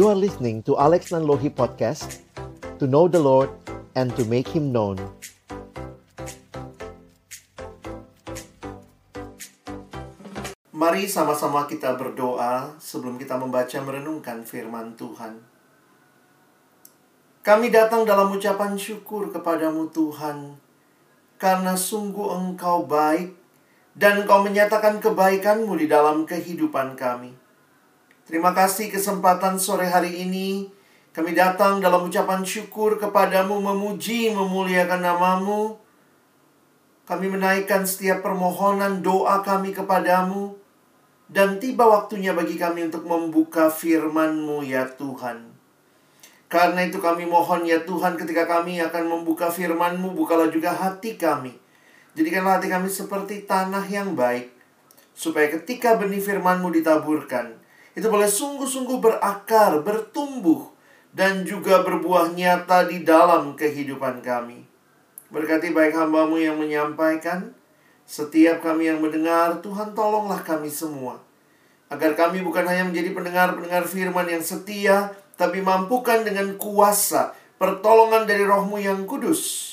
You are listening to Alex Nanlohi Podcast To know the Lord and to make Him known Mari sama-sama kita berdoa sebelum kita membaca merenungkan firman Tuhan. Kami datang dalam ucapan syukur kepadamu Tuhan, karena sungguh Engkau baik dan Engkau menyatakan kebaikan-Mu di dalam kehidupan kami. Terima kasih kesempatan sore hari ini. Kami datang dalam ucapan syukur kepadamu, memuji, memuliakan namamu. Kami menaikkan setiap permohonan doa kami kepadamu. Dan tiba waktunya bagi kami untuk membuka firman-Mu ya Tuhan. Karena itu kami mohon ya Tuhan ketika kami akan membuka firman-Mu, bukalah juga hati kami. Jadikanlah hati kami seperti tanah yang baik. Supaya ketika benih firman-Mu ditaburkan, itu boleh sungguh-sungguh berakar, bertumbuh, dan juga berbuah nyata di dalam kehidupan kami. Berkati baik hambamu yang menyampaikan, setiap kami yang mendengar, Tuhan tolonglah kami semua. Agar kami bukan hanya menjadi pendengar-pendengar firman yang setia, tapi mampukan dengan kuasa pertolongan dari rohmu yang kudus.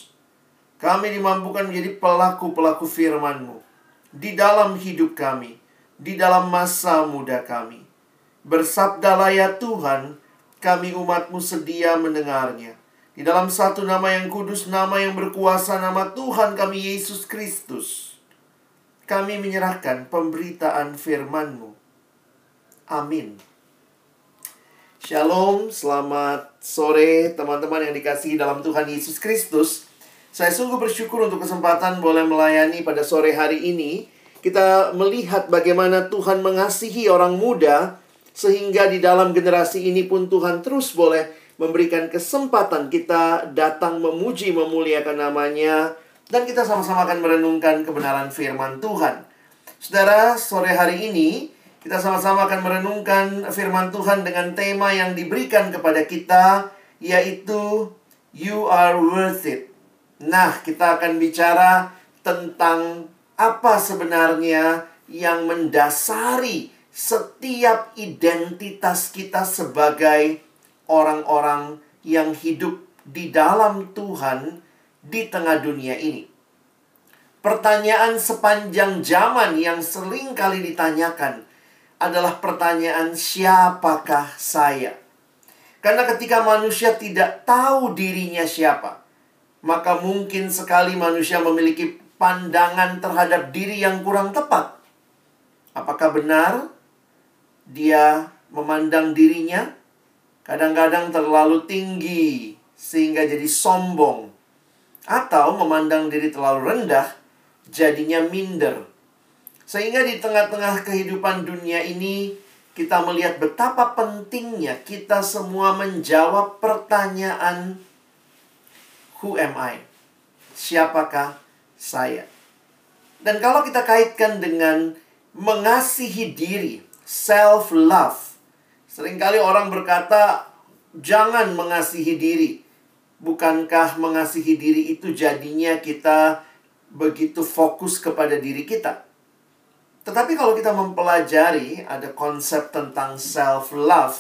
Kami dimampukan menjadi pelaku-pelaku firmanmu di dalam hidup kami, di dalam masa muda kami. Bersabdalah ya Tuhan, kami umatmu sedia mendengarnya. Di dalam satu nama yang kudus, nama yang berkuasa, nama Tuhan kami Yesus Kristus kami menyerahkan pemberitaan firman-Mu. Amin. Shalom, selamat sore teman-teman yang dikasihi dalam Tuhan Yesus Kristus. Saya sungguh bersyukur untuk kesempatan boleh melayani pada sore hari ini. Kita melihat bagaimana Tuhan mengasihi orang muda sehingga di dalam generasi ini pun Tuhan terus boleh memberikan kesempatan kita datang memuji memuliakan namanya dan kita sama-sama akan merenungkan kebenaran firman Tuhan. Saudara, sore hari ini kita sama-sama akan merenungkan firman Tuhan dengan tema yang diberikan kepada kita yaitu You are worth it. Nah, kita akan bicara tentang apa sebenarnya yang mendasari setiap identitas kita sebagai orang-orang yang hidup di dalam Tuhan di tengah dunia ini. Pertanyaan sepanjang zaman yang sering kali ditanyakan adalah pertanyaan siapakah saya? Karena ketika manusia tidak tahu dirinya siapa, maka mungkin sekali manusia memiliki pandangan terhadap diri yang kurang tepat. Apakah benar dia memandang dirinya kadang-kadang terlalu tinggi sehingga jadi sombong atau memandang diri terlalu rendah, jadinya minder. Sehingga di tengah-tengah kehidupan dunia ini, kita melihat betapa pentingnya kita semua menjawab pertanyaan Who am I? Siapakah saya? Dan kalau kita kaitkan dengan mengasihi diri, self-love. Seringkali orang berkata, jangan mengasihi diri. Bukankah mengasihi diri itu jadinya kita begitu fokus kepada diri kita? Tetapi kalau kita mempelajari ada konsep tentang self love,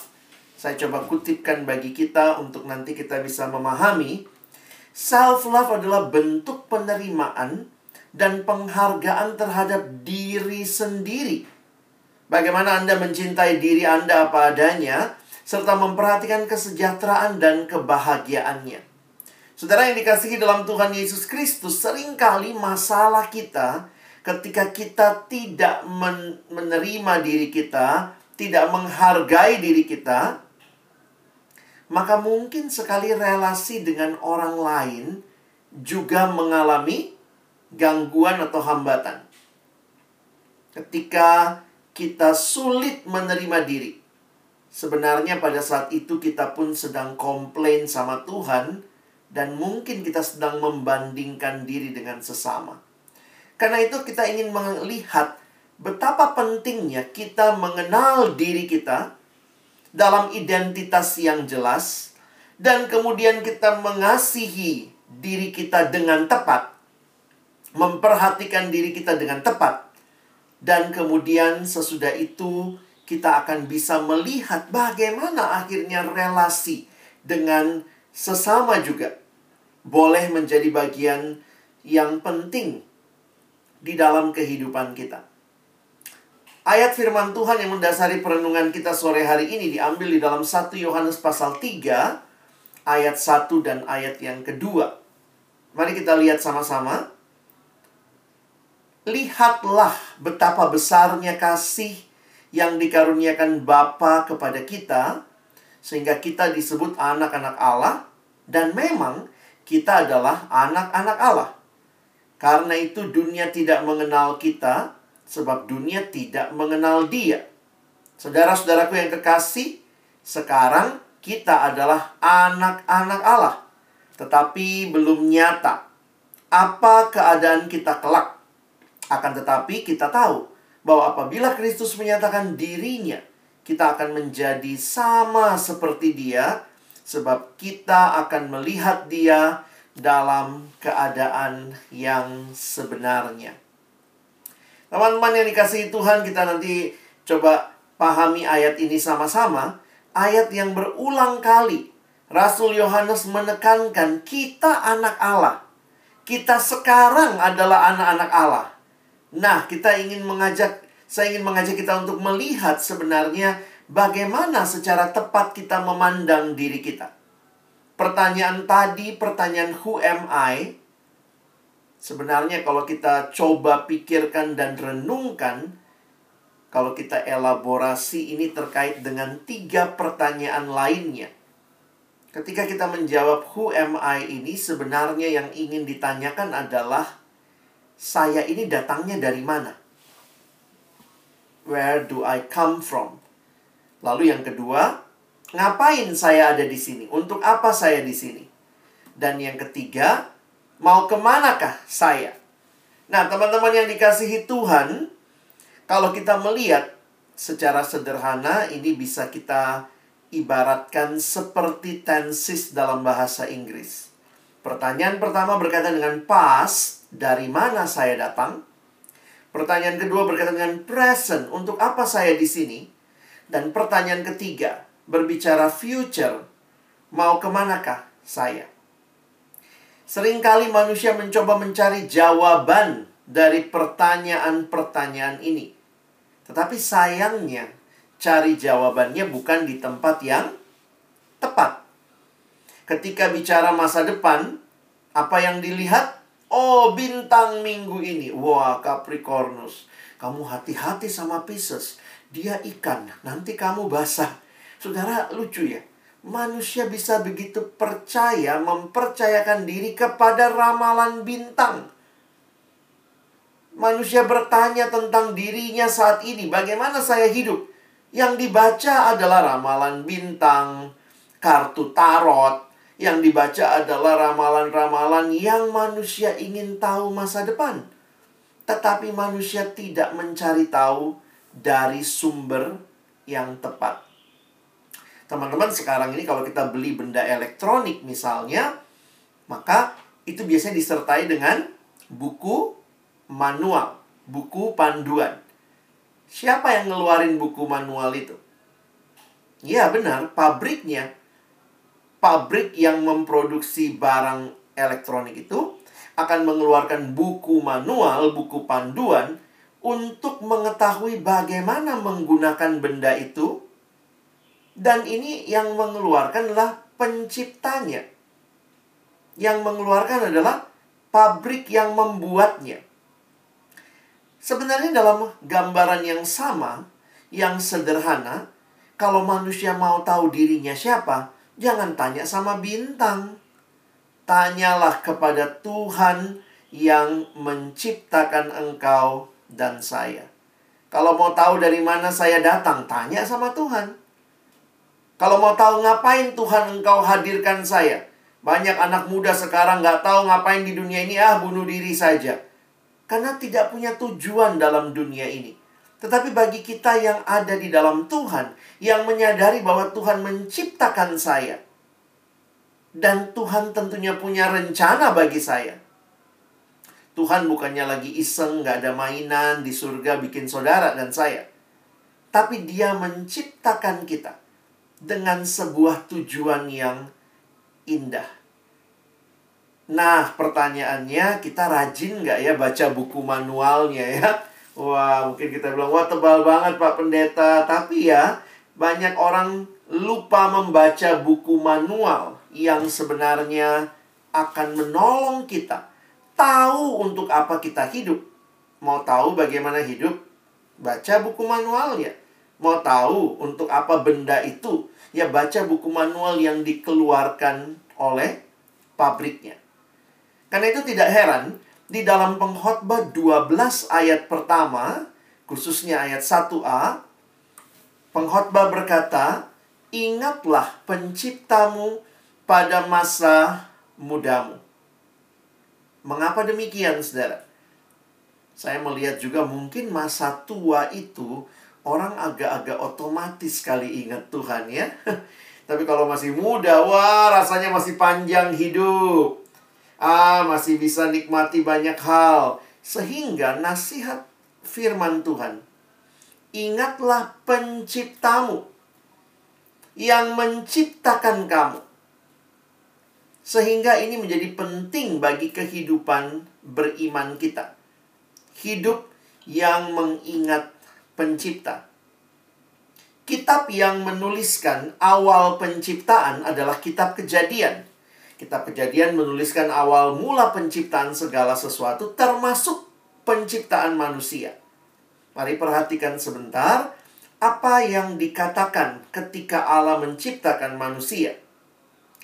saya coba kutipkan bagi kita untuk nanti kita bisa memahami. Self love adalah bentuk penerimaan dan penghargaan terhadap diri sendiri. Bagaimana Anda mencintai diri Anda apa adanya, serta memperhatikan kesejahteraan dan kebahagiaannya. Saudara yang dikasihi dalam Tuhan Yesus Kristus, sering kali masalah kita ketika kita tidak men menerima diri kita, tidak menghargai diri kita, maka mungkin sekali relasi dengan orang lain juga mengalami gangguan atau hambatan. Ketika kita sulit menerima diri, Sebenarnya pada saat itu kita pun sedang komplain sama Tuhan dan mungkin kita sedang membandingkan diri dengan sesama. Karena itu kita ingin melihat betapa pentingnya kita mengenal diri kita dalam identitas yang jelas dan kemudian kita mengasihi diri kita dengan tepat, memperhatikan diri kita dengan tepat, dan kemudian sesudah itu kita akan bisa melihat bagaimana akhirnya relasi dengan sesama juga boleh menjadi bagian yang penting di dalam kehidupan kita. Ayat firman Tuhan yang mendasari perenungan kita sore hari ini diambil di dalam 1 Yohanes pasal 3 ayat 1 dan ayat yang kedua. Mari kita lihat sama-sama. Lihatlah betapa besarnya kasih yang dikaruniakan Bapa kepada kita sehingga kita disebut anak-anak Allah dan memang kita adalah anak-anak Allah. Karena itu dunia tidak mengenal kita sebab dunia tidak mengenal dia. Saudara-saudaraku yang kekasih, sekarang kita adalah anak-anak Allah, tetapi belum nyata apa keadaan kita kelak. Akan tetapi kita tahu bahwa apabila Kristus menyatakan dirinya, kita akan menjadi sama seperti Dia, sebab kita akan melihat Dia dalam keadaan yang sebenarnya. Teman-teman yang dikasihi Tuhan, kita nanti coba pahami ayat ini sama-sama. Ayat yang berulang kali Rasul Yohanes menekankan kita anak Allah. Kita sekarang adalah anak-anak Allah. Nah, kita ingin mengajak saya ingin mengajak kita untuk melihat sebenarnya bagaimana secara tepat kita memandang diri kita. Pertanyaan tadi, pertanyaan who am I? Sebenarnya kalau kita coba pikirkan dan renungkan, kalau kita elaborasi ini terkait dengan tiga pertanyaan lainnya. Ketika kita menjawab who am I ini sebenarnya yang ingin ditanyakan adalah saya ini datangnya dari mana? Where do I come from? Lalu yang kedua, ngapain saya ada di sini? Untuk apa saya di sini? Dan yang ketiga, Mau ke manakah saya? Nah, teman-teman yang dikasihi Tuhan, kalau kita melihat secara sederhana, ini bisa kita ibaratkan seperti tenses dalam bahasa Inggris. Pertanyaan pertama berkaitan dengan past, dari mana saya datang? Pertanyaan kedua berkaitan dengan present, untuk apa saya di sini? Dan pertanyaan ketiga berbicara future, mau ke manakah saya? Seringkali manusia mencoba mencari jawaban dari pertanyaan-pertanyaan ini. Tetapi sayangnya, cari jawabannya bukan di tempat yang tepat. Ketika bicara masa depan, apa yang dilihat? Oh, bintang minggu ini. Wah, Capricornus. Kamu hati-hati sama Pisces. Dia ikan, nanti kamu basah. Saudara, lucu ya manusia bisa begitu percaya, mempercayakan diri kepada ramalan bintang. Manusia bertanya tentang dirinya saat ini, bagaimana saya hidup? Yang dibaca adalah ramalan bintang, kartu tarot. Yang dibaca adalah ramalan-ramalan yang manusia ingin tahu masa depan. Tetapi manusia tidak mencari tahu dari sumber yang tepat. Teman-teman sekarang ini kalau kita beli benda elektronik misalnya, maka itu biasanya disertai dengan buku manual, buku panduan. Siapa yang ngeluarin buku manual itu? Ya benar, pabriknya. Pabrik yang memproduksi barang elektronik itu akan mengeluarkan buku manual, buku panduan untuk mengetahui bagaimana menggunakan benda itu dan ini yang mengeluarkan adalah penciptanya. Yang mengeluarkan adalah pabrik yang membuatnya. Sebenarnya dalam gambaran yang sama, yang sederhana, kalau manusia mau tahu dirinya siapa, jangan tanya sama bintang. Tanyalah kepada Tuhan yang menciptakan engkau dan saya. Kalau mau tahu dari mana saya datang, tanya sama Tuhan. Kalau mau tahu ngapain Tuhan engkau hadirkan saya. Banyak anak muda sekarang nggak tahu ngapain di dunia ini, ah bunuh diri saja. Karena tidak punya tujuan dalam dunia ini. Tetapi bagi kita yang ada di dalam Tuhan, yang menyadari bahwa Tuhan menciptakan saya, dan Tuhan tentunya punya rencana bagi saya. Tuhan bukannya lagi iseng, nggak ada mainan di surga bikin saudara dan saya. tapi Dia menciptakan kita dengan sebuah tujuan yang indah. Nah, pertanyaannya kita rajin nggak ya baca buku manualnya ya? Wah, mungkin kita bilang, wah tebal banget Pak Pendeta. Tapi ya, banyak orang lupa membaca buku manual yang sebenarnya akan menolong kita tahu untuk apa kita hidup. Mau tahu bagaimana hidup? Baca buku manualnya. Mau tahu untuk apa benda itu? Ya baca buku manual yang dikeluarkan oleh pabriknya. Karena itu tidak heran di dalam pengkhotbah 12 ayat pertama, khususnya ayat 1a, pengkhotbah berkata, "Ingatlah penciptamu pada masa mudamu." Mengapa demikian, Saudara? Saya melihat juga mungkin masa tua itu orang agak-agak otomatis kali ingat Tuhan ya. Tapi kalau masih muda, wah rasanya masih panjang hidup. Ah, masih bisa nikmati banyak hal. Sehingga nasihat firman Tuhan. Ingatlah penciptamu yang menciptakan kamu. Sehingga ini menjadi penting bagi kehidupan beriman kita. Hidup yang mengingat pencipta. Kitab yang menuliskan awal penciptaan adalah kitab kejadian. Kitab Kejadian menuliskan awal mula penciptaan segala sesuatu termasuk penciptaan manusia. Mari perhatikan sebentar apa yang dikatakan ketika Allah menciptakan manusia.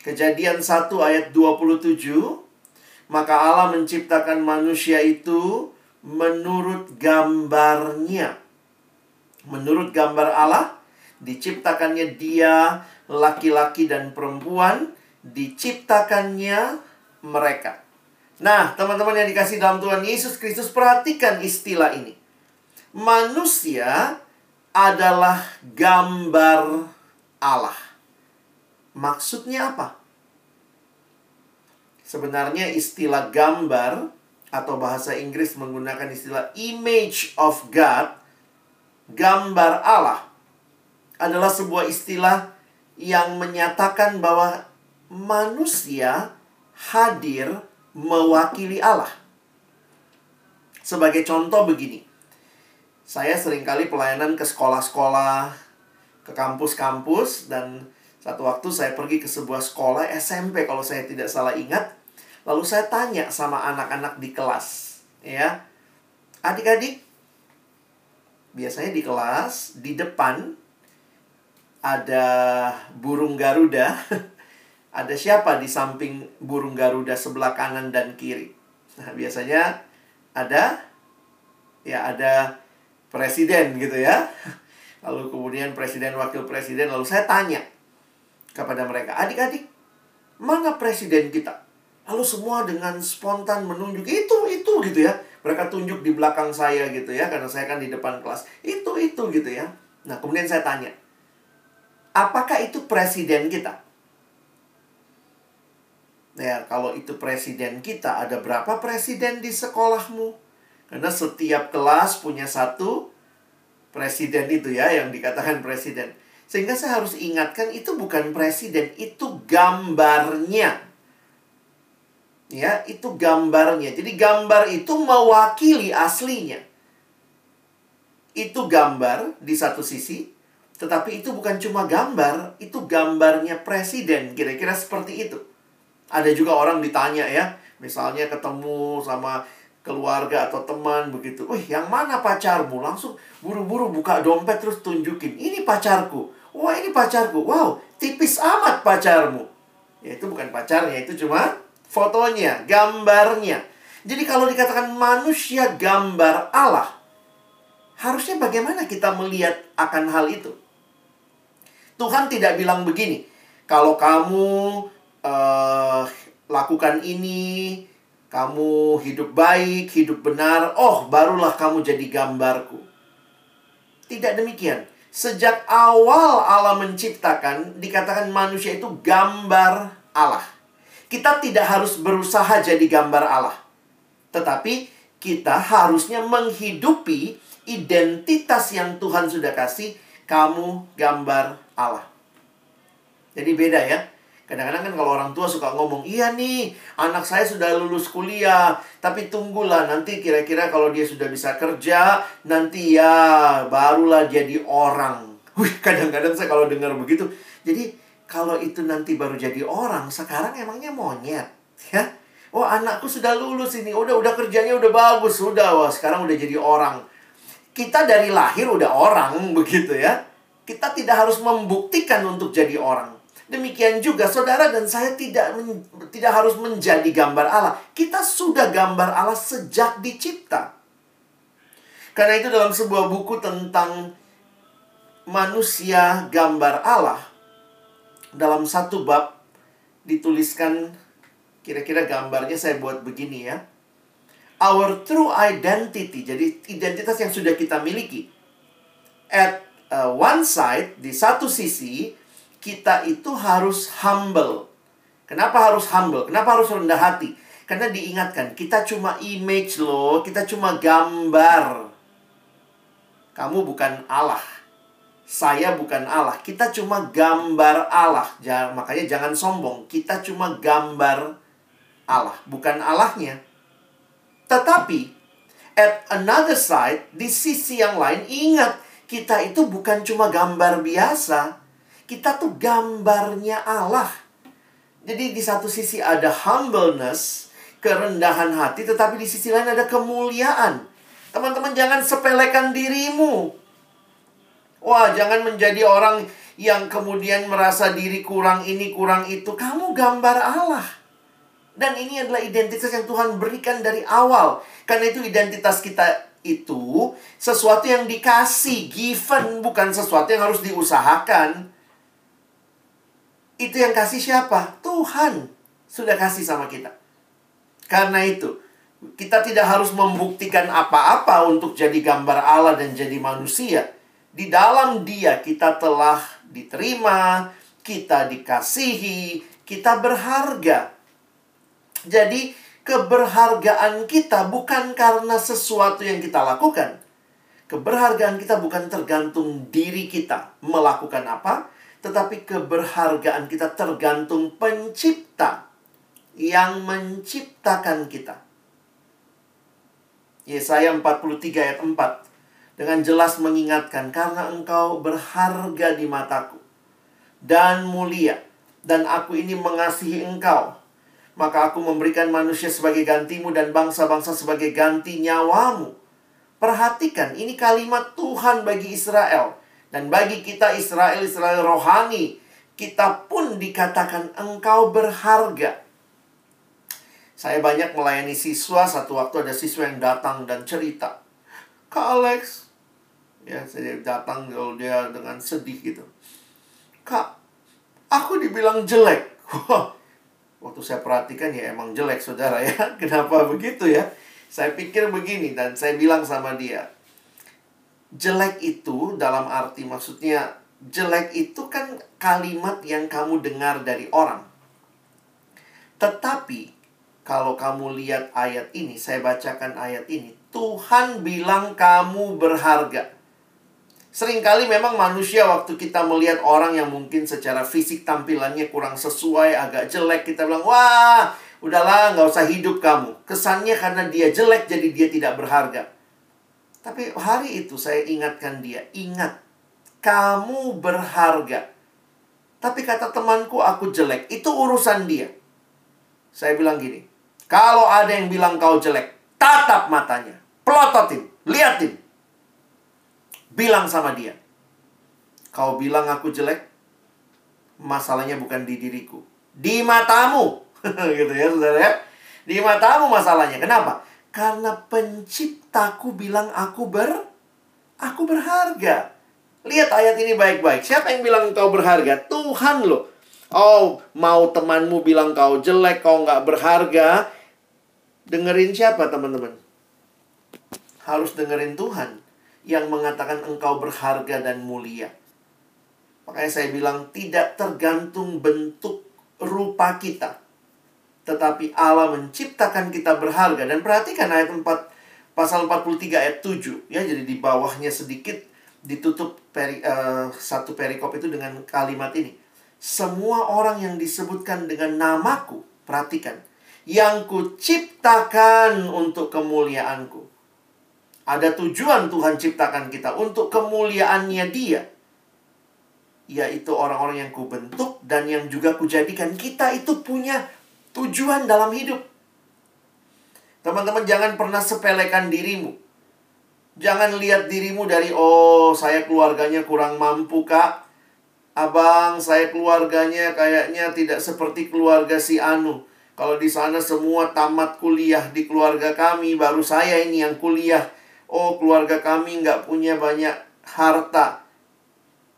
Kejadian 1 ayat 27 Maka Allah menciptakan manusia itu menurut gambarnya. Menurut gambar Allah, diciptakannya dia, laki-laki dan perempuan, diciptakannya mereka. Nah, teman-teman yang dikasih dalam Tuhan Yesus Kristus, perhatikan istilah ini. Manusia adalah gambar Allah. Maksudnya apa? Sebenarnya istilah gambar atau bahasa Inggris menggunakan istilah image of God, gambar Allah adalah sebuah istilah yang menyatakan bahwa manusia hadir mewakili Allah. Sebagai contoh begini. Saya sering kali pelayanan ke sekolah-sekolah, ke kampus-kampus dan satu waktu saya pergi ke sebuah sekolah SMP kalau saya tidak salah ingat. Lalu saya tanya sama anak-anak di kelas, ya. Adik-adik, biasanya di kelas di depan ada burung Garuda ada siapa di samping burung Garuda sebelah kanan dan kiri? Nah, biasanya ada ya ada presiden gitu ya. Lalu kemudian presiden wakil presiden lalu saya tanya kepada mereka, "Adik-adik, mana presiden kita?" Lalu semua dengan spontan menunjuk itu itu gitu ya. Mereka tunjuk di belakang saya gitu ya karena saya kan di depan kelas. Itu itu gitu ya. Nah, kemudian saya tanya, "Apakah itu presiden kita?" Ya, kalau itu presiden kita, ada berapa presiden di sekolahmu? Karena setiap kelas punya satu presiden itu ya, yang dikatakan presiden. Sehingga saya harus ingatkan itu bukan presiden, itu gambarnya. Ya, itu gambarnya. Jadi gambar itu mewakili aslinya. Itu gambar di satu sisi, tetapi itu bukan cuma gambar, itu gambarnya presiden. Kira-kira seperti itu. Ada juga orang ditanya ya, misalnya ketemu sama keluarga atau teman begitu. Wih, yang mana pacarmu? Langsung buru-buru buka dompet terus tunjukin. Ini pacarku. Wah, ini pacarku. Wow, tipis amat pacarmu. Ya, itu bukan pacarnya, itu cuma fotonya, gambarnya. Jadi kalau dikatakan manusia gambar Allah, harusnya bagaimana kita melihat akan hal itu? Tuhan tidak bilang begini, kalau kamu uh, lakukan ini, kamu hidup baik, hidup benar, oh barulah kamu jadi gambarku. Tidak demikian. Sejak awal Allah menciptakan, dikatakan manusia itu gambar Allah. Kita tidak harus berusaha jadi gambar Allah. Tetapi kita harusnya menghidupi identitas yang Tuhan sudah kasih, kamu gambar Allah. Jadi beda ya. Kadang-kadang kan kalau orang tua suka ngomong, iya nih, anak saya sudah lulus kuliah, tapi tunggulah nanti kira-kira kalau dia sudah bisa kerja, nanti ya barulah jadi orang. Wih, kadang-kadang saya kalau dengar begitu, jadi kalau itu nanti baru jadi orang, sekarang emangnya monyet, ya? Oh anakku sudah lulus ini, udah udah kerjanya udah bagus, sudah wah sekarang udah jadi orang. Kita dari lahir udah orang begitu ya. Kita tidak harus membuktikan untuk jadi orang. Demikian juga saudara dan saya tidak men, tidak harus menjadi gambar Allah. Kita sudah gambar Allah sejak dicipta. Karena itu dalam sebuah buku tentang manusia gambar Allah dalam satu bab dituliskan kira-kira gambarnya saya buat begini ya. Our true identity, jadi identitas yang sudah kita miliki. At uh, one side, di satu sisi, kita itu harus humble. Kenapa harus humble? Kenapa harus rendah hati? Karena diingatkan, kita cuma image loh, kita cuma gambar. Kamu bukan Allah. Saya bukan Allah. Kita cuma gambar Allah. Jangan, makanya jangan sombong. Kita cuma gambar Allah, bukan Allahnya. Tetapi, at another side, di sisi yang lain, ingat, kita itu bukan cuma gambar biasa kita tuh gambarnya Allah. Jadi di satu sisi ada humbleness, kerendahan hati, tetapi di sisi lain ada kemuliaan. Teman-teman jangan sepelekan dirimu. Wah, jangan menjadi orang yang kemudian merasa diri kurang ini, kurang itu. Kamu gambar Allah. Dan ini adalah identitas yang Tuhan berikan dari awal. Karena itu identitas kita itu sesuatu yang dikasih, given, bukan sesuatu yang harus diusahakan. Itu yang kasih siapa? Tuhan sudah kasih sama kita. Karena itu, kita tidak harus membuktikan apa-apa untuk jadi gambar Allah dan jadi manusia. Di dalam Dia kita telah diterima, kita dikasihi, kita berharga. Jadi, keberhargaan kita bukan karena sesuatu yang kita lakukan. Keberhargaan kita bukan tergantung diri kita melakukan apa, tetapi keberhargaan kita tergantung pencipta yang menciptakan kita. Yesaya 43 ayat 4 dengan jelas mengingatkan karena engkau berharga di mataku dan mulia dan aku ini mengasihi engkau maka aku memberikan manusia sebagai gantimu dan bangsa-bangsa sebagai ganti nyawamu. Perhatikan, ini kalimat Tuhan bagi Israel. Dan bagi kita Israel, Israel rohani, kita pun dikatakan engkau berharga. Saya banyak melayani siswa, satu waktu ada siswa yang datang dan cerita. Kak Alex, ya saya datang kalau dia dengan sedih gitu. Kak, aku dibilang jelek. waktu saya perhatikan ya emang jelek saudara ya. Kenapa begitu ya? Saya pikir begini dan saya bilang sama dia, jelek itu dalam arti maksudnya jelek itu kan kalimat yang kamu dengar dari orang. Tetapi kalau kamu lihat ayat ini, saya bacakan ayat ini. Tuhan bilang kamu berharga. Seringkali memang manusia waktu kita melihat orang yang mungkin secara fisik tampilannya kurang sesuai, agak jelek, kita bilang, wah, udahlah, nggak usah hidup kamu. Kesannya karena dia jelek, jadi dia tidak berharga. Tapi hari itu saya ingatkan dia, ingat, kamu berharga. Tapi kata temanku aku jelek, itu urusan dia. Saya bilang gini, kalau ada yang bilang kau jelek, tatap matanya, pelototin, liatin. Bilang sama dia, kau bilang aku jelek, masalahnya bukan di diriku, di matamu. gitu ya, saudara ya. Di matamu masalahnya. Kenapa? Karena penciptaku bilang aku ber aku berharga. Lihat ayat ini baik-baik. Siapa yang bilang kau berharga? Tuhan loh. Oh, mau temanmu bilang kau jelek, kau nggak berharga. Dengerin siapa teman-teman? Harus dengerin Tuhan yang mengatakan engkau berharga dan mulia. Makanya saya bilang tidak tergantung bentuk rupa kita. Tetapi Allah menciptakan kita berharga. Dan perhatikan ayat 4, pasal 43 ayat 7 ya jadi di bawahnya sedikit ditutup peri, uh, satu perikop itu dengan kalimat ini. Semua orang yang disebutkan dengan namaku perhatikan yang kuciptakan untuk kemuliaanku. Ada tujuan Tuhan ciptakan kita untuk kemuliaannya dia yaitu orang-orang yang kubentuk dan yang juga kujadikan. Kita itu punya tujuan dalam hidup Teman-teman jangan pernah sepelekan dirimu. Jangan lihat dirimu dari oh saya keluarganya kurang mampu kak. Abang saya keluarganya kayaknya tidak seperti keluarga si Anu. Kalau di sana semua tamat kuliah di keluarga kami, baru saya ini yang kuliah. Oh keluarga kami nggak punya banyak harta.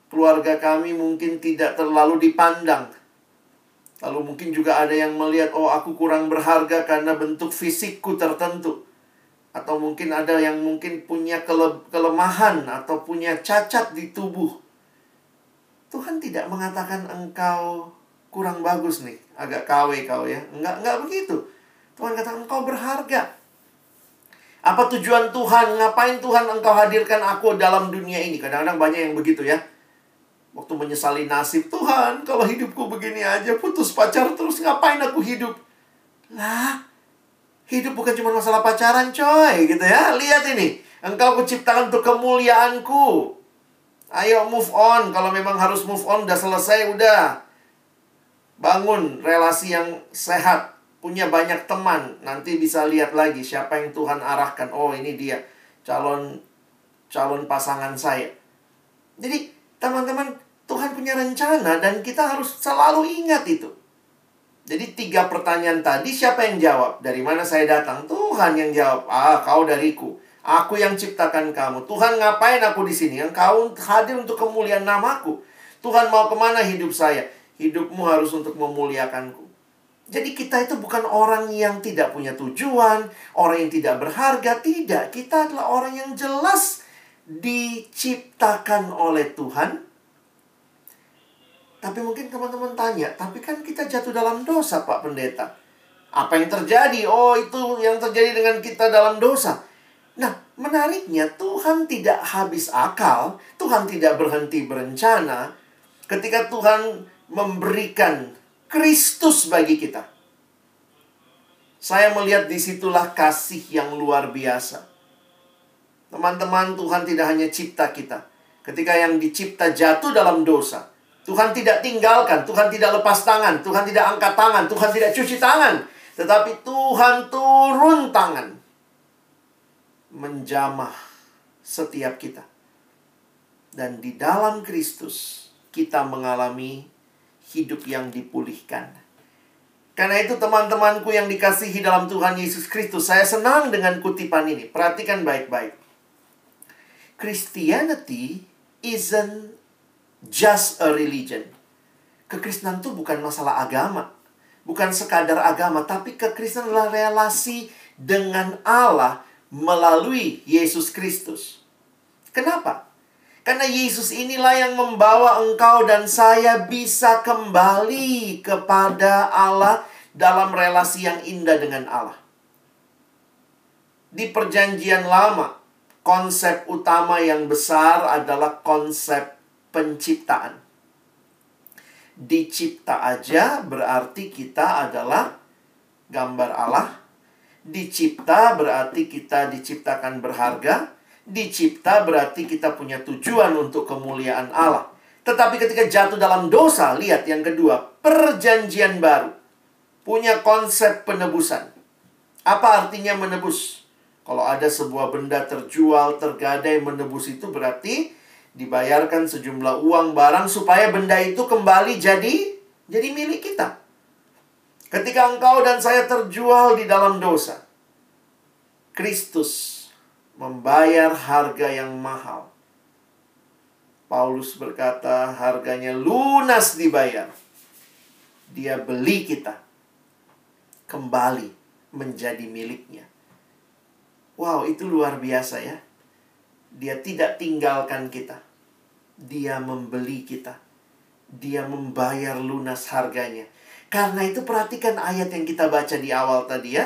Keluarga kami mungkin tidak terlalu dipandang. Lalu mungkin juga ada yang melihat, oh aku kurang berharga karena bentuk fisikku tertentu. Atau mungkin ada yang mungkin punya kele kelemahan atau punya cacat di tubuh. Tuhan tidak mengatakan engkau kurang bagus nih, agak KW kau ya. Enggak, enggak begitu. Tuhan katakan engkau berharga. Apa tujuan Tuhan? Ngapain Tuhan engkau hadirkan aku dalam dunia ini? Kadang-kadang banyak yang begitu ya. Waktu menyesali nasib, Tuhan, kalau hidupku begini aja, putus pacar terus ngapain aku hidup? Lah, hidup bukan cuma masalah pacaran, coy, gitu ya. Lihat ini, engkau kuciptakan untuk kemuliaanku. Ayo move on, kalau memang harus move on, udah selesai, udah. Bangun relasi yang sehat, punya banyak teman, nanti bisa lihat lagi siapa yang Tuhan arahkan. Oh, ini dia calon calon pasangan saya. Jadi, teman-teman, Tuhan punya rencana dan kita harus selalu ingat itu. Jadi tiga pertanyaan tadi siapa yang jawab? Dari mana saya datang? Tuhan yang jawab. Ah, kau dariku. Aku yang ciptakan kamu. Tuhan ngapain aku di sini? Yang kau hadir untuk kemuliaan namaku. Tuhan mau ke mana hidup saya? Hidupmu harus untuk memuliakanku. Jadi kita itu bukan orang yang tidak punya tujuan, orang yang tidak berharga, tidak. Kita adalah orang yang jelas diciptakan oleh Tuhan tapi mungkin teman-teman tanya, tapi kan kita jatuh dalam dosa, Pak Pendeta. Apa yang terjadi? Oh, itu yang terjadi dengan kita dalam dosa. Nah, menariknya Tuhan tidak habis akal, Tuhan tidak berhenti berencana ketika Tuhan memberikan Kristus bagi kita. Saya melihat di situlah kasih yang luar biasa. Teman-teman, Tuhan tidak hanya cipta kita. Ketika yang dicipta jatuh dalam dosa, Tuhan tidak tinggalkan, Tuhan tidak lepas tangan, Tuhan tidak angkat tangan, Tuhan tidak cuci tangan. Tetapi Tuhan turun tangan. Menjamah setiap kita. Dan di dalam Kristus kita mengalami hidup yang dipulihkan. Karena itu teman-temanku yang dikasihi dalam Tuhan Yesus Kristus, saya senang dengan kutipan ini. Perhatikan baik-baik. Christianity isn't just a religion. Kekristenan itu bukan masalah agama. Bukan sekadar agama, tapi kekristenan adalah relasi dengan Allah melalui Yesus Kristus. Kenapa? Karena Yesus inilah yang membawa engkau dan saya bisa kembali kepada Allah dalam relasi yang indah dengan Allah. Di Perjanjian Lama, konsep utama yang besar adalah konsep penciptaan. Dicipta aja berarti kita adalah gambar Allah. Dicipta berarti kita diciptakan berharga. Dicipta berarti kita punya tujuan untuk kemuliaan Allah. Tetapi ketika jatuh dalam dosa, lihat yang kedua, perjanjian baru. Punya konsep penebusan. Apa artinya menebus? Kalau ada sebuah benda terjual, tergadai, menebus itu berarti dibayarkan sejumlah uang barang supaya benda itu kembali jadi jadi milik kita. Ketika engkau dan saya terjual di dalam dosa, Kristus membayar harga yang mahal. Paulus berkata, harganya lunas dibayar. Dia beli kita kembali menjadi miliknya. Wow, itu luar biasa ya. Dia tidak tinggalkan kita. Dia membeli kita. Dia membayar lunas harganya. Karena itu perhatikan ayat yang kita baca di awal tadi ya.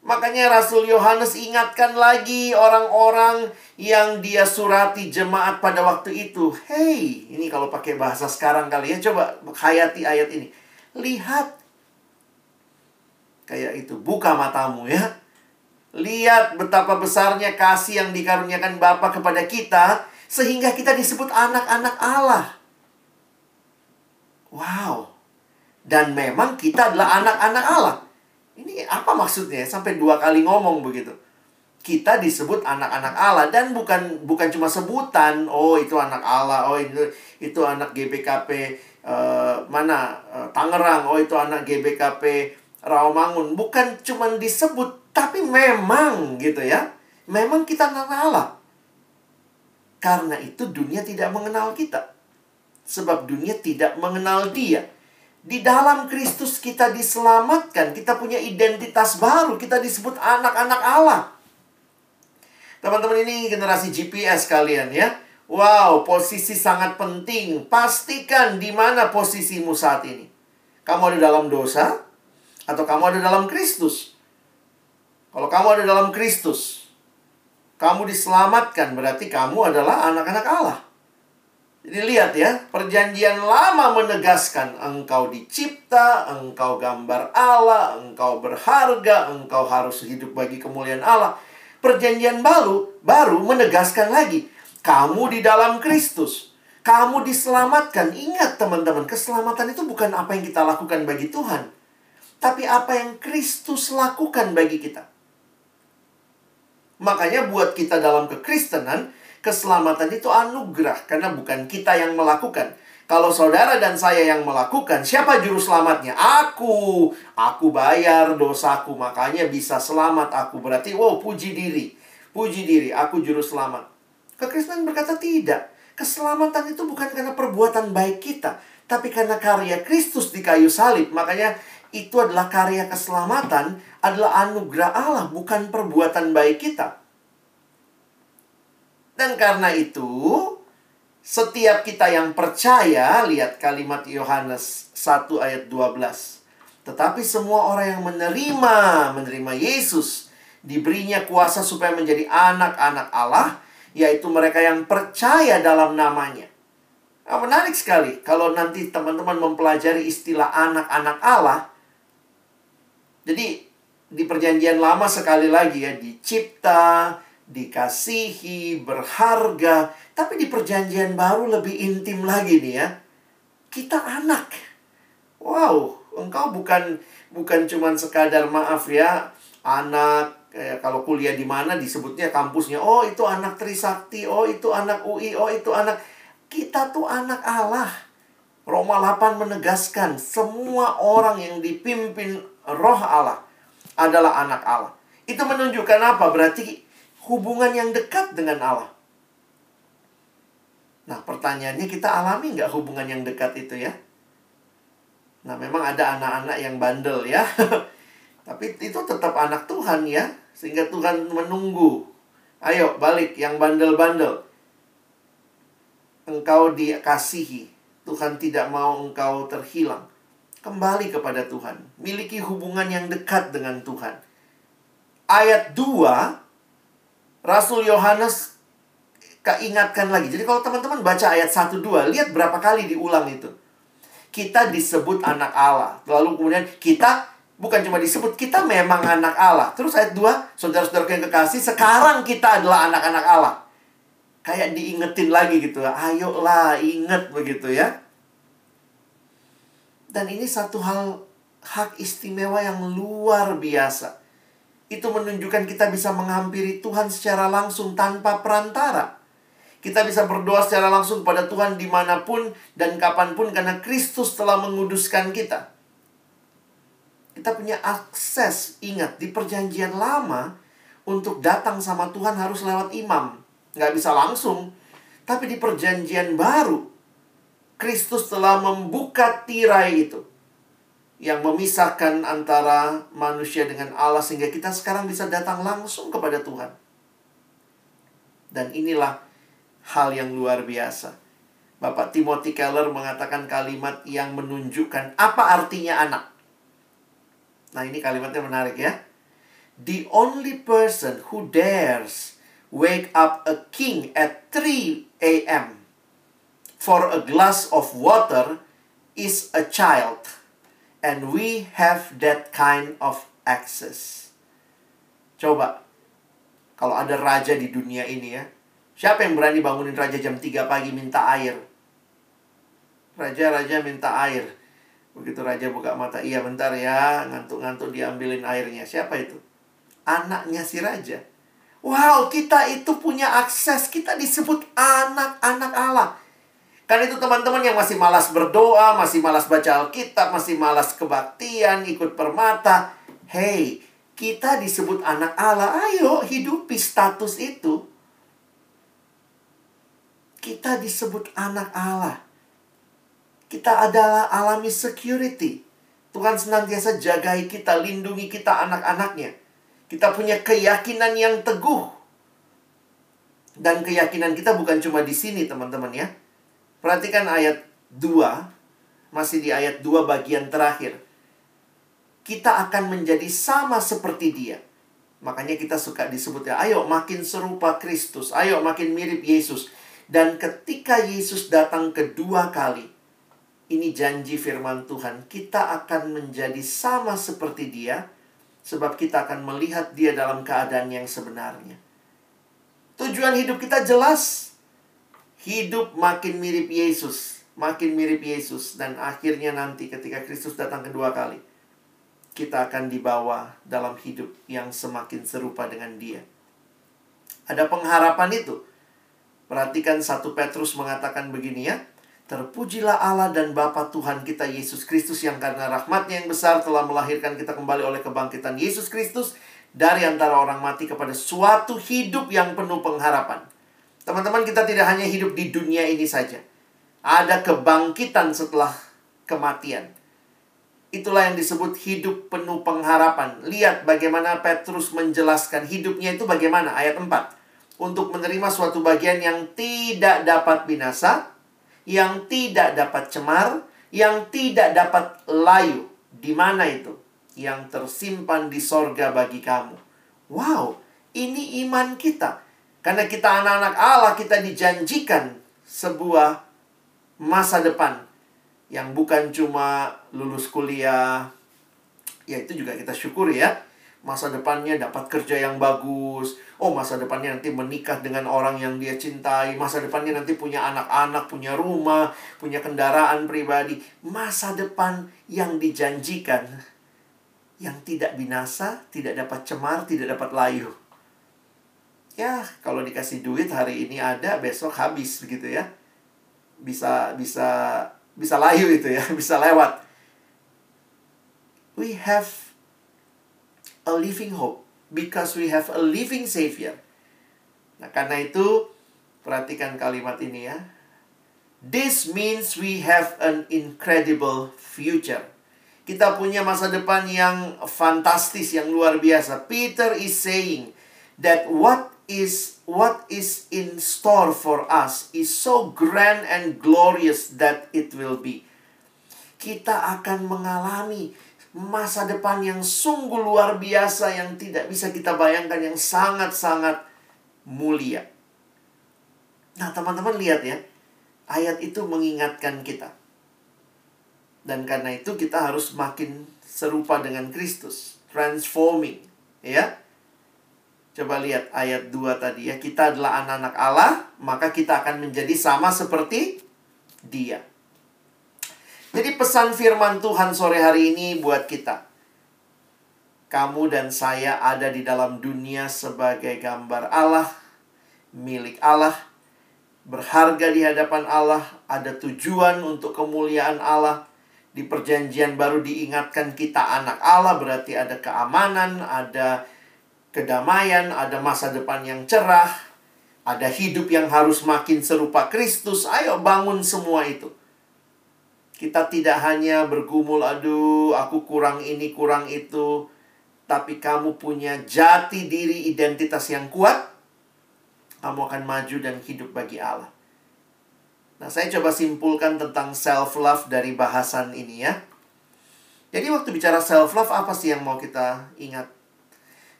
Makanya Rasul Yohanes ingatkan lagi orang-orang yang dia surati jemaat pada waktu itu. Hei, ini kalau pakai bahasa sekarang kali ya, coba hayati ayat ini. Lihat. Kayak itu, buka matamu ya. Lihat betapa besarnya kasih yang dikaruniakan Bapa kepada kita sehingga kita disebut anak-anak Allah. Wow. Dan memang kita adalah anak-anak Allah. Ini apa maksudnya? Sampai dua kali ngomong begitu. Kita disebut anak-anak Allah dan bukan bukan cuma sebutan. Oh itu anak Allah. Oh itu itu anak GBKP uh, eh, mana uh, Tangerang. Oh itu anak GBKP Rawamangun. Bukan cuma disebut, tapi memang gitu ya. Memang kita anak Allah. Karena itu dunia tidak mengenal kita. Sebab dunia tidak mengenal dia. Di dalam Kristus kita diselamatkan, kita punya identitas baru, kita disebut anak-anak Allah. Teman-teman ini generasi GPS kalian ya. Wow, posisi sangat penting. Pastikan di mana posisimu saat ini. Kamu ada dalam dosa atau kamu ada dalam Kristus? Kalau kamu ada dalam Kristus, kamu diselamatkan berarti kamu adalah anak-anak Allah. Jadi lihat ya, perjanjian lama menegaskan engkau dicipta, engkau gambar Allah, engkau berharga, engkau harus hidup bagi kemuliaan Allah. Perjanjian baru baru menegaskan lagi, kamu di dalam Kristus. Kamu diselamatkan. Ingat teman-teman, keselamatan itu bukan apa yang kita lakukan bagi Tuhan. Tapi apa yang Kristus lakukan bagi kita. Makanya buat kita dalam kekristenan, keselamatan itu anugerah karena bukan kita yang melakukan. Kalau saudara dan saya yang melakukan, siapa juru selamatnya? Aku. Aku bayar dosaku, makanya bisa selamat aku. Berarti, wow, puji diri. Puji diri, aku juru selamat. Kekristenan berkata tidak. Keselamatan itu bukan karena perbuatan baik kita, tapi karena karya Kristus di kayu salib. Makanya itu adalah karya keselamatan, adalah anugerah Allah, bukan perbuatan baik kita. Dan karena itu, setiap kita yang percaya, lihat kalimat Yohanes 1 ayat 12. Tetapi semua orang yang menerima, menerima Yesus, diberinya kuasa supaya menjadi anak-anak Allah, yaitu mereka yang percaya dalam namanya. Nah, menarik sekali kalau nanti teman-teman mempelajari istilah anak-anak Allah. Jadi di perjanjian lama sekali lagi ya dicipta, dikasihi, berharga. Tapi di perjanjian baru lebih intim lagi nih ya. Kita anak. Wow, engkau bukan bukan cuman sekadar maaf ya, anak kayak kalau kuliah di mana disebutnya kampusnya. Oh, itu anak Trisakti, oh itu anak UI, oh itu anak kita tuh anak Allah. Roma 8 menegaskan semua orang yang dipimpin roh Allah adalah anak Allah. Itu menunjukkan apa? Berarti hubungan yang dekat dengan Allah. Nah, pertanyaannya kita alami nggak hubungan yang dekat itu ya? Nah, memang ada anak-anak yang bandel ya. Tapi itu tetap anak Tuhan ya. Sehingga Tuhan menunggu. Ayo, balik yang bandel-bandel. Engkau dikasihi. Tuhan tidak mau engkau terhilang. Kembali kepada Tuhan. Miliki hubungan yang dekat dengan Tuhan. Ayat 2 Rasul Yohanes keingatkan lagi. Jadi kalau teman-teman baca ayat 1 2, lihat berapa kali diulang itu. Kita disebut anak Allah. Lalu kemudian kita bukan cuma disebut, kita memang anak Allah. Terus ayat 2, saudara-saudara yang kekasih, sekarang kita adalah anak-anak Allah. Kayak diingetin lagi gitu. Ayolah, inget begitu ya. Dan ini satu hal hak istimewa yang luar biasa itu menunjukkan kita bisa menghampiri Tuhan secara langsung tanpa perantara. Kita bisa berdoa secara langsung pada Tuhan di mana pun dan kapan pun karena Kristus telah menguduskan kita. Kita punya akses, ingat, di perjanjian lama, untuk datang sama Tuhan harus lewat imam. Nggak bisa langsung. Tapi di perjanjian baru, Kristus telah membuka tirai itu yang memisahkan antara manusia dengan Allah sehingga kita sekarang bisa datang langsung kepada Tuhan. Dan inilah hal yang luar biasa. Bapak Timothy Keller mengatakan kalimat yang menunjukkan apa artinya anak. Nah, ini kalimatnya menarik ya. the only person who dares wake up a king at 3 a.m. for a glass of water is a child. And we have that kind of access. Coba, kalau ada raja di dunia ini ya, siapa yang berani bangunin raja jam 3 pagi minta air? Raja-raja minta air. Begitu raja buka mata, iya bentar ya, ngantuk-ngantuk diambilin airnya. Siapa itu? Anaknya si raja. Wow, kita itu punya akses. Kita disebut anak-anak Allah. Kan itu teman-teman yang masih malas berdoa, masih malas baca Alkitab, masih malas kebaktian, ikut permata. Hey, kita disebut anak Allah. Ayo hidupi status itu. Kita disebut anak Allah. Kita adalah alami security. Tuhan senantiasa jagai kita, lindungi kita anak-anaknya. Kita punya keyakinan yang teguh. Dan keyakinan kita bukan cuma di sini, teman-teman ya Perhatikan ayat 2, masih di ayat 2 bagian terakhir. Kita akan menjadi sama seperti dia. Makanya kita suka disebut ya, ayo makin serupa Kristus, ayo makin mirip Yesus. Dan ketika Yesus datang kedua kali, ini janji firman Tuhan, kita akan menjadi sama seperti dia, sebab kita akan melihat dia dalam keadaan yang sebenarnya. Tujuan hidup kita jelas, hidup makin mirip Yesus, makin mirip Yesus dan akhirnya nanti ketika Kristus datang kedua kali kita akan dibawa dalam hidup yang semakin serupa dengan Dia. Ada pengharapan itu. Perhatikan satu Petrus mengatakan begini ya. Terpujilah Allah dan Bapa Tuhan kita Yesus Kristus yang karena rahmatnya yang besar telah melahirkan kita kembali oleh kebangkitan Yesus Kristus dari antara orang mati kepada suatu hidup yang penuh pengharapan. Teman-teman, kita tidak hanya hidup di dunia ini saja. Ada kebangkitan setelah kematian. Itulah yang disebut hidup penuh pengharapan. Lihat bagaimana Petrus menjelaskan hidupnya itu bagaimana. Ayat 4. Untuk menerima suatu bagian yang tidak dapat binasa, yang tidak dapat cemar, yang tidak dapat layu. Di mana itu? Yang tersimpan di sorga bagi kamu. Wow, ini iman kita karena kita anak-anak Allah, kita dijanjikan sebuah masa depan yang bukan cuma lulus kuliah. Ya itu juga kita syukuri ya. Masa depannya dapat kerja yang bagus. Oh, masa depannya nanti menikah dengan orang yang dia cintai. Masa depannya nanti punya anak-anak, punya rumah, punya kendaraan pribadi. Masa depan yang dijanjikan yang tidak binasa, tidak dapat cemar, tidak dapat layu ya kalau dikasih duit hari ini ada besok habis begitu ya. Bisa bisa bisa layu itu ya bisa lewat. We have a living hope because we have a living savior. Nah karena itu perhatikan kalimat ini ya. This means we have an incredible future. Kita punya masa depan yang fantastis yang luar biasa. Peter is saying that what is what is in store for us is so grand and glorious that it will be. Kita akan mengalami masa depan yang sungguh luar biasa yang tidak bisa kita bayangkan yang sangat-sangat mulia. Nah, teman-teman lihat ya. Ayat itu mengingatkan kita. Dan karena itu kita harus makin serupa dengan Kristus, transforming, ya Coba lihat ayat 2 tadi ya. Kita adalah anak-anak Allah, maka kita akan menjadi sama seperti dia. Jadi pesan firman Tuhan sore hari ini buat kita. Kamu dan saya ada di dalam dunia sebagai gambar Allah, milik Allah, berharga di hadapan Allah, ada tujuan untuk kemuliaan Allah. Di perjanjian baru diingatkan kita anak Allah, berarti ada keamanan, ada kedamaian, ada masa depan yang cerah, ada hidup yang harus makin serupa Kristus. Ayo bangun semua itu. Kita tidak hanya bergumul, aduh, aku kurang ini, kurang itu. Tapi kamu punya jati diri identitas yang kuat. Kamu akan maju dan hidup bagi Allah. Nah, saya coba simpulkan tentang self-love dari bahasan ini ya. Jadi waktu bicara self-love, apa sih yang mau kita ingat?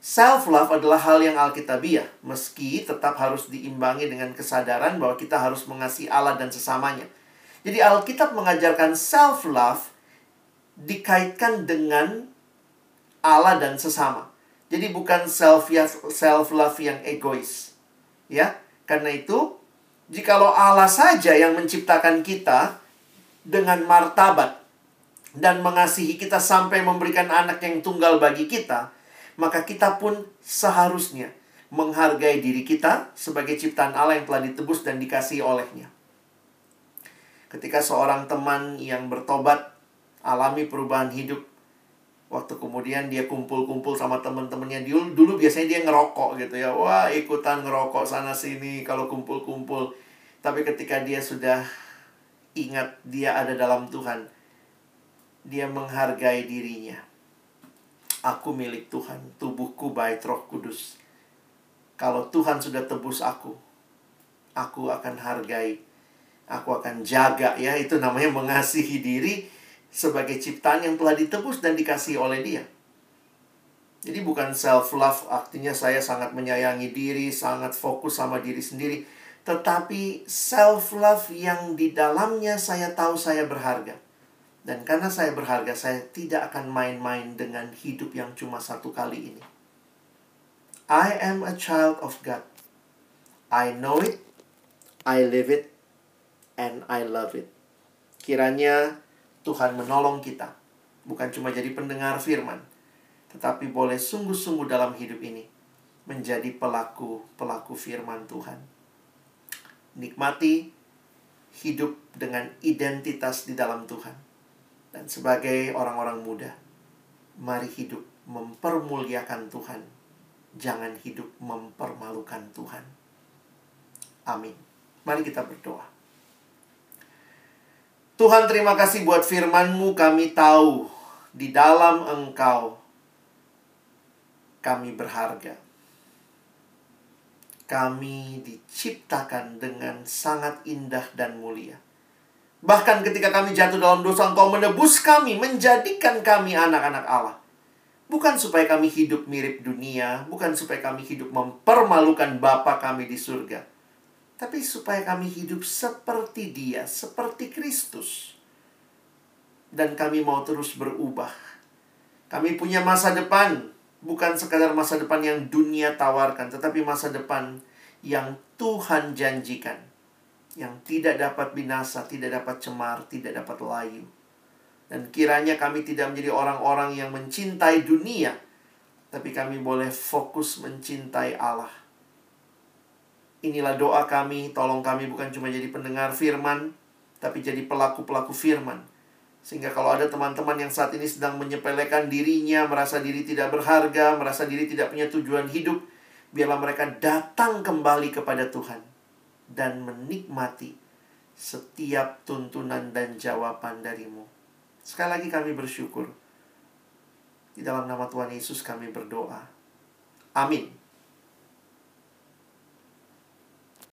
Self love adalah hal yang alkitabiah, meski tetap harus diimbangi dengan kesadaran bahwa kita harus mengasihi Allah dan sesamanya. Jadi Alkitab mengajarkan self love dikaitkan dengan Allah dan sesama. Jadi bukan self self love yang egois. Ya. Karena itu jikalau Allah saja yang menciptakan kita dengan martabat dan mengasihi kita sampai memberikan anak yang tunggal bagi kita, maka kita pun seharusnya menghargai diri kita sebagai ciptaan Allah yang telah ditebus dan dikasihi olehnya. Ketika seorang teman yang bertobat alami perubahan hidup, waktu kemudian dia kumpul-kumpul sama teman-temannya dulu, dulu biasanya dia ngerokok gitu ya. Wah, ikutan ngerokok sana sini kalau kumpul-kumpul. Tapi ketika dia sudah ingat dia ada dalam Tuhan, dia menghargai dirinya Aku milik Tuhan, tubuhku bait roh kudus. Kalau Tuhan sudah tebus aku, aku akan hargai, aku akan jaga ya. Itu namanya mengasihi diri sebagai ciptaan yang telah ditebus dan dikasih oleh dia. Jadi bukan self love artinya saya sangat menyayangi diri, sangat fokus sama diri sendiri, tetapi self love yang di dalamnya saya tahu saya berharga. Dan karena saya berharga, saya tidak akan main-main dengan hidup yang cuma satu kali ini. I am a child of God. I know it, I live it, and I love it. Kiranya Tuhan menolong kita, bukan cuma jadi pendengar firman, tetapi boleh sungguh-sungguh dalam hidup ini menjadi pelaku-pelaku firman Tuhan. Nikmati hidup dengan identitas di dalam Tuhan dan sebagai orang-orang muda, mari hidup mempermuliakan Tuhan. Jangan hidup mempermalukan Tuhan. Amin. Mari kita berdoa. Tuhan terima kasih buat firman-Mu kami tahu di dalam Engkau kami berharga. Kami diciptakan dengan sangat indah dan mulia. Bahkan ketika kami jatuh dalam dosa, Engkau menebus kami, menjadikan kami anak-anak Allah. Bukan supaya kami hidup mirip dunia, bukan supaya kami hidup mempermalukan Bapa kami di surga. Tapi supaya kami hidup seperti dia, seperti Kristus. Dan kami mau terus berubah. Kami punya masa depan, bukan sekadar masa depan yang dunia tawarkan, tetapi masa depan yang Tuhan janjikan yang tidak dapat binasa, tidak dapat cemar, tidak dapat layu. Dan kiranya kami tidak menjadi orang-orang yang mencintai dunia, tapi kami boleh fokus mencintai Allah. Inilah doa kami, tolong kami bukan cuma jadi pendengar firman, tapi jadi pelaku-pelaku firman. Sehingga kalau ada teman-teman yang saat ini sedang menyepelekan dirinya, merasa diri tidak berharga, merasa diri tidak punya tujuan hidup, biarlah mereka datang kembali kepada Tuhan dan menikmati setiap tuntunan dan jawaban darimu. Sekali lagi kami bersyukur. Di dalam nama Tuhan Yesus kami berdoa. Amin.